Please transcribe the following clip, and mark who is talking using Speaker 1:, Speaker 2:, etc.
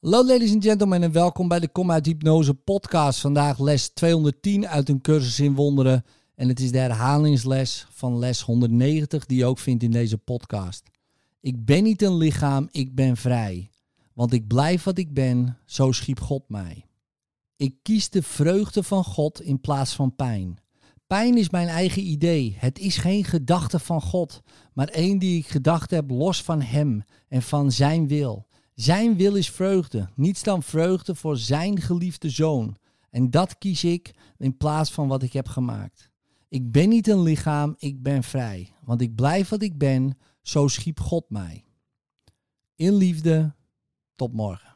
Speaker 1: Hallo ladies and gentlemen en welkom bij de Kom uit Hypnose podcast. Vandaag les 210 uit een cursus in wonderen. En het is de herhalingsles van les 190 die je ook vindt in deze podcast. Ik ben niet een lichaam, ik ben vrij. Want ik blijf wat ik ben, zo schiep God mij. Ik kies de vreugde van God in plaats van pijn. Pijn is mijn eigen idee. Het is geen gedachte van God, maar één die ik gedacht heb los van Hem en van Zijn wil. Zijn wil is vreugde, niets dan vreugde voor Zijn geliefde zoon. En dat kies ik in plaats van wat ik heb gemaakt. Ik ben niet een lichaam, ik ben vrij. Want ik blijf wat ik ben, zo schiep God mij. In liefde, tot morgen.